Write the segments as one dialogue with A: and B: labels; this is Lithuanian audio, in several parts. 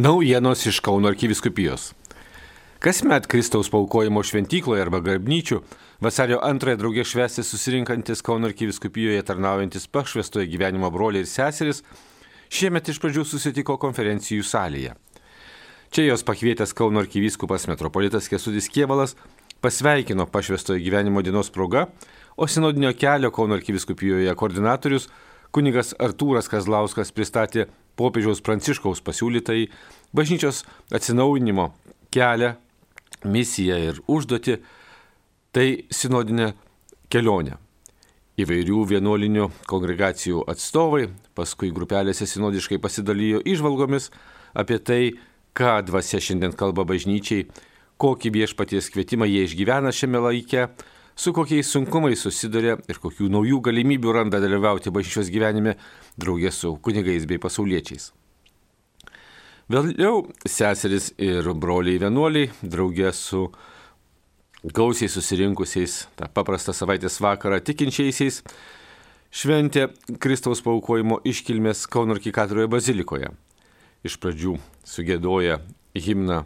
A: Naujienos iš Kauno arkiviskupijos. Kasmet Kristaus paukojimo šventykloje arba garbnyčių vasario antrąją draugė švesti susirinkantis Kauno arkiviskupijoje tarnaujantis pašvestoje gyvenimo broliai ir seseris šiemet iš pradžių susitiko konferencijų salėje. Čia jos pakvietęs Kauno arkiviskupas metropolitas Kesudis Kievalas pasveikino pašvestoje gyvenimo dienos proga, o sinodinio kelio Kauno arkiviskupijoje koordinatorius kunigas Artūras Kazlauskas pristatė popiežiaus Pranciškaus pasiūlytai bažnyčios atsinaujinimo kelią, misiją ir užduotį, tai sinodinė kelionė. Įvairių vienuolinių kongregacijų atstovai paskui grupelėse sinodiškai pasidalijo išvalgomis apie tai, ką dvasia šiandien kalba bažnyčiai, kokį viešpaties kvietimą jie išgyvena šiame laike, su kokiais sunkumais susiduria ir kokių naujų galimybių randa dalyvauti bažnyčios gyvenime draugė su kunigais bei pasauliečiais. Vėliau seseris ir broliai vienuoliai draugė su gausiai susirinkusiais tą paprastą savaitės vakarą tikinčiaisiais šventė Kristaus paukojimo iškilmės Kaunarkikatroje bazilikoje. Iš pradžių sugėdoja himną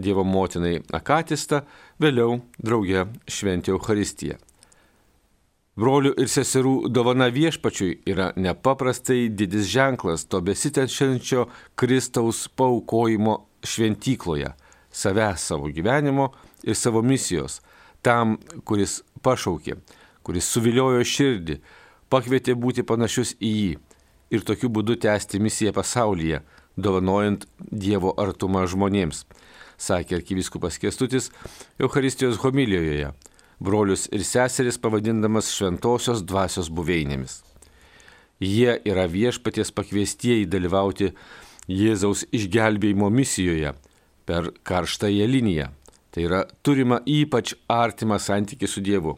A: Dievo motinai Akatista, vėliau drauge šventė Euharistiją. Brolių ir seserų dovana viešpačiui yra nepaprastai didis ženklas to besitenčiančio Kristaus paukojimo šventykloje, savęs savo gyvenimo ir savo misijos, tam, kuris pašaukė, kuris suviliojo širdį, pakvietė būti panašius į jį ir tokiu būdu tęsti misiją pasaulyje, dovanojant Dievo artumą žmonėms sakė arkivyskupas Kestutis Euharistijos homilijoje, brolius ir seseris pavadindamas šventosios dvasios buveinėmis. Jie yra viešpaties pakviestieji dalyvauti Jėzaus išgelbėjimo misijoje per karštąją liniją. Tai yra turima ypač artimą santykį su Dievu.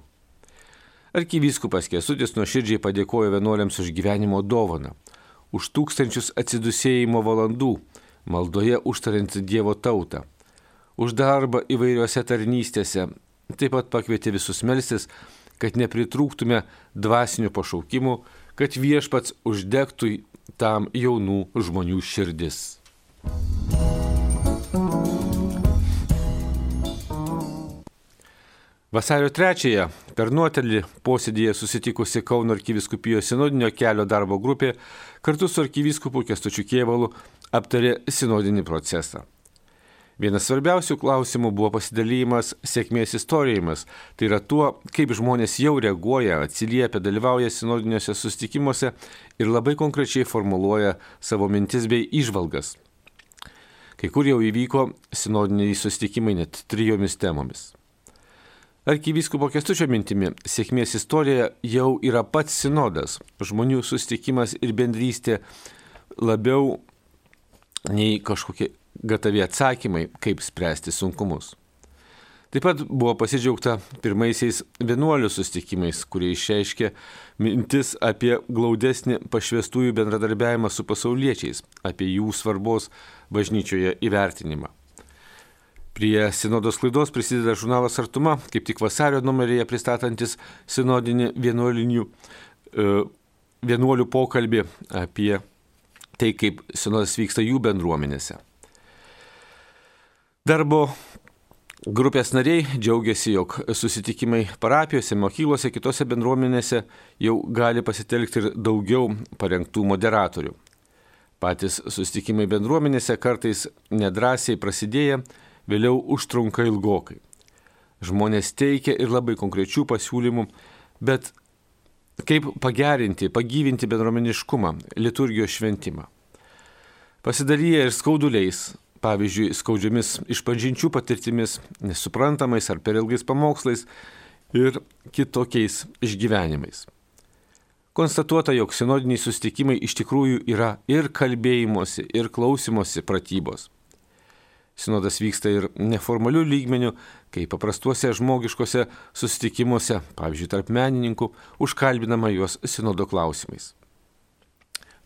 A: Arkivyskupas Kesutis nuoširdžiai padėkojo vienuoliams už gyvenimo dovaną, už tūkstančius atsidusėjimo valandų, maldoje užtariant Dievo tautą, už darbą įvairiose tarnystėse. Taip pat pakvietė visus melstis, kad nepritrūktume dvasinių pašaukimų, kad viešpats uždegtų tam jaunų žmonių širdis. Vasario 3-ąją per nuotelį posėdėje susitikusi Kauno arkiviskupijos sinodinio kelio darbo grupė kartu su arkivyskupu Kestučiu Kievalu aptarė sinodinį procesą. Vienas svarbiausių klausimų buvo pasidalymas sėkmės istorijomis. Tai yra tuo, kaip žmonės jau reaguoja, atsiliepia, dalyvauja sinodiniuose sustikimuose ir labai konkrečiai formuluoja savo mintis bei išvalgas. Kai kur jau įvyko sinodiniai sustikimai net trijomis temomis. Arkivyskupo kestučio mintimi, sėkmės istorija jau yra pats sinodas, žmonių sustikimas ir bendrystė labiau nei kažkokie gatavi atsakymai, kaip spręsti sunkumus. Taip pat buvo pasidžiaugta pirmaisiais vienuolių sustikimais, kurie išreiškė mintis apie glaudesnį pašvestųjų bendradarbiavimą su pasauliečiais, apie jų svarbos bažnyčioje įvertinimą. Prie sinodos klaidos prisideda žurnalas Artuma, kaip tik vasario numeryje pristatantis sinodinį vienuolinių, e, vienuolių pokalbį apie tai, kaip sinodas vyksta jų bendruomenėse. Darbo grupės nariai džiaugiasi, jog susitikimai parapijose, mokyklose, kitose bendruomenėse jau gali pasitelkti ir daugiau parengtų moderatorių. Patys susitikimai bendruomenėse kartais nedrasiai prasidėję, vėliau užtrunka ilgokai. Žmonės teikia ir labai konkrečių pasiūlymų, bet kaip pagerinti, pagyvinti bendruomeniškumą, liturgijos šventimą. Pasidalyja ir skauduliais, pavyzdžiui, skaudžiamis išpažinčių patirtimis, nesuprantamais ar per ilgais pamokslais ir kitokiais išgyvenimais. Konstatuota, jog sinodiniai sustikimai iš tikrųjų yra ir kalbėjimosi, ir klausimosi pratybos. Sinodas vyksta ir neformalių lygmenių, kai paprastuose žmogiškose susitikimuose, pavyzdžiui, tarp menininkų, užkalbinama juos sinodo klausimais.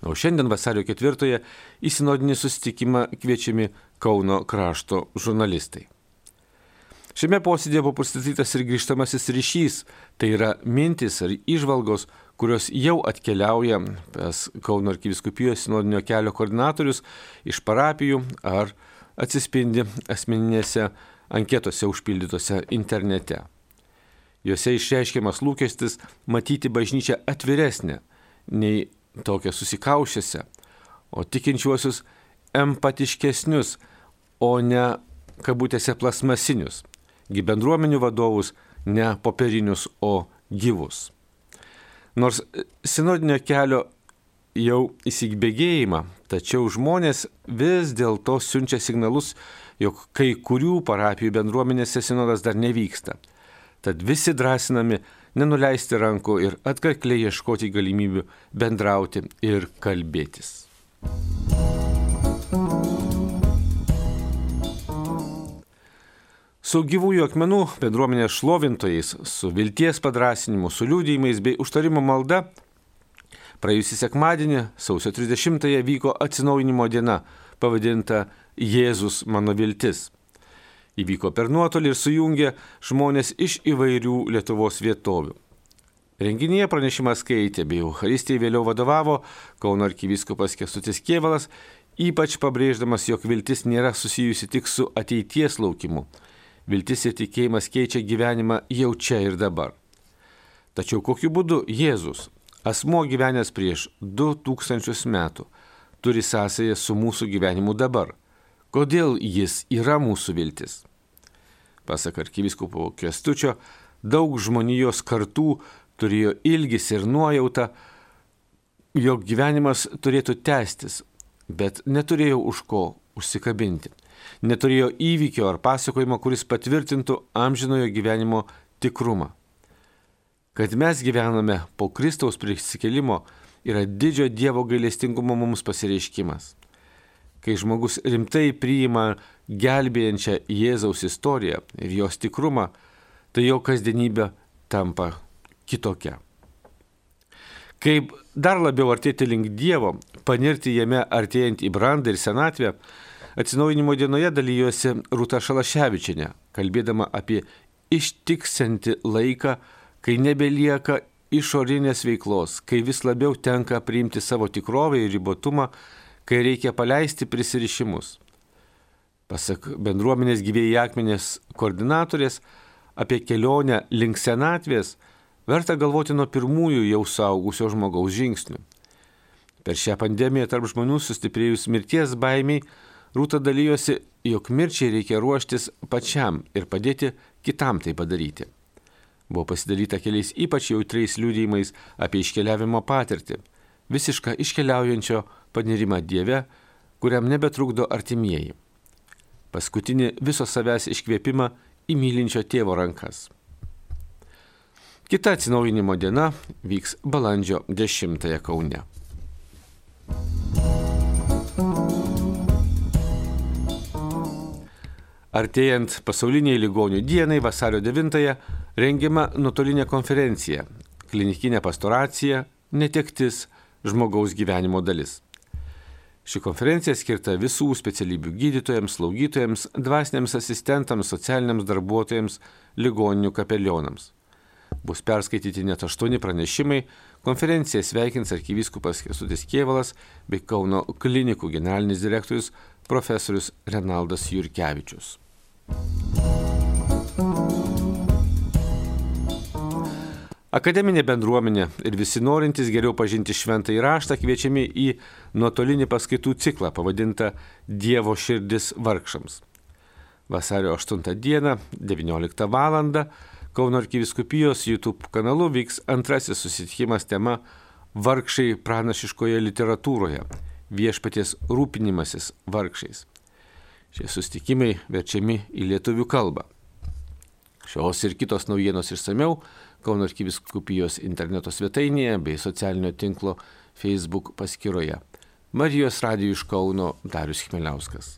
A: O šiandien vasario ketvirtoje į sinodinį susitikimą kviečiami Kauno krašto žurnalistai. Šiame posėdėje buvo pristatytas ir grįžtamasis ryšys, tai yra mintis ar išvalgos, kurios jau atkeliauja pas Kauno arkiviskupijos sinodinio kelio koordinatorius iš parapijų ar atsispindi asmeninėse anketose užpildytose internete. Juose išreiškiamas lūkestis matyti bažnyčią atviresnę nei tokią susikaušęsią, o tikinčiuosius empatiškesnius, o ne kabutėse plasmasinius, gi bendruomenių vadovus ne popierinius, o gyvus. Nors sinodinio kelio jau įsigbėgėjimą, tačiau žmonės vis dėlto siunčia signalus, jog kai kurių parapijų bendruomenėse sinodas dar nevyksta. Tad visi drąsinami nenuleisti rankų ir atkakliai ieškoti galimybių bendrauti ir kalbėtis. Su gyvųjų akmenų bendruomenės šlovintojais, su vilties padrasinimu, su liūdėjimais bei užtarimo malda praėjusį sekmadienį, sausio 30-ąją, vyko atsinaujinimo diena, pavadinta Jėzus mano viltis. Įvyko per nuotolį ir sujungė žmonės iš įvairių Lietuvos vietovių. Renginyje pranešimą skaitė bei Euharistijai vėliau vadovavo Kauno arkivyskupas Kestutis Kievalas, ypač pabrėždamas, jog viltis nėra susijusi tik su ateities laukimu viltis ir tikėjimas keičia gyvenimą jau čia ir dabar. Tačiau kokiu būdu Jėzus, asmo gyvenęs prieš 2000 metų, turi sąsąją su mūsų gyvenimu dabar? Kodėl jis yra mūsų viltis? Pasak arkiviskopo Kestučio, daug žmonijos kartų turėjo ilgis ir nuojautą, jog gyvenimas turėtų tęstis, bet neturėjo už ko užsikabinti neturėjo įvykio ar pasakojimo, kuris patvirtintų amžinojo gyvenimo tikrumą. Kad mes gyvename po Kristaus prisikelimo yra didžio Dievo gailestingumo mums pasireiškimas. Kai žmogus rimtai priima gelbėjančią Jėzaus istoriją ir jos tikrumą, tai jo kasdienybė tampa kitokia. Kaip dar labiau artėti link Dievo, panirti jame artėjant į brandą ir senatvę, Atsinaujinimo dienoje dalyjosi Rūta Šalaševičinė, kalbėdama apie ištiksantį laiką, kai nebelieka išorinės veiklos, kai vis labiau tenka priimti savo tikrovę ir ribotumą, kai reikia paleisti prisirišimus. Pasak bendruomenės gyvėjai akmenės koordinatorės, apie kelionę link senatvės verta galvoti nuo pirmųjų jau saugusio žmogaus žingsnių. Per šią pandemiją tarp žmonių sustiprėjus mirties baimiai, Rūta dalyjosi, jog mirčiai reikia ruoštis pačiam ir padėti kitam tai padaryti. Buvo pasidalyta keliais ypač jautriais liūdėjimais apie iškeliavimo patirtį, visišką iškeliaujančio panirimą Dieve, kuriam nebetrukdo artimieji. Paskutinį viso savęs iškvėpimą į mylinčio tėvo rankas. Kita atsinaujinimo diena vyks balandžio 10 Kaune. Artėjant pasauliniai ligonių dienai vasario 9-ąją rengiama nuotolinė konferencija - klinikinė pastoracija, netektis, žmogaus gyvenimo dalis. Ši konferencija skirta visų specialybių gydytojams, slaugytojams, dvasiniams asistentams, socialiniams darbuotojams, ligoninių kapelionams. Bus perskaityti net aštuoni pranešimai, konferenciją sveikins arkivyskupas Kesutis Kievalas bei Kauno klinikų generalinis direktorius profesorius Renaldas Jurkevičius. Akademinė bendruomenė ir visi norintys geriau pažinti šventą įraštą kviečiami į nuotolinį paskaitų ciklą pavadintą Dievo širdis vargšams. Vasario 8 dieną 19 val. Kauno arkiviskupijos YouTube kanalu vyks antrasis susitikimas tema Vargšai pranašiškoje literatūroje - viešpaties rūpinimasis vargšais. Šie sustikimai verčiami į lietuvių kalbą. Šios ir kitos naujienos išsameu Kauno arkiviskupijos interneto svetainėje bei socialinio tinklo Facebook paskyroje. Marijos radijų iš Kauno Darius Chmeliauskas.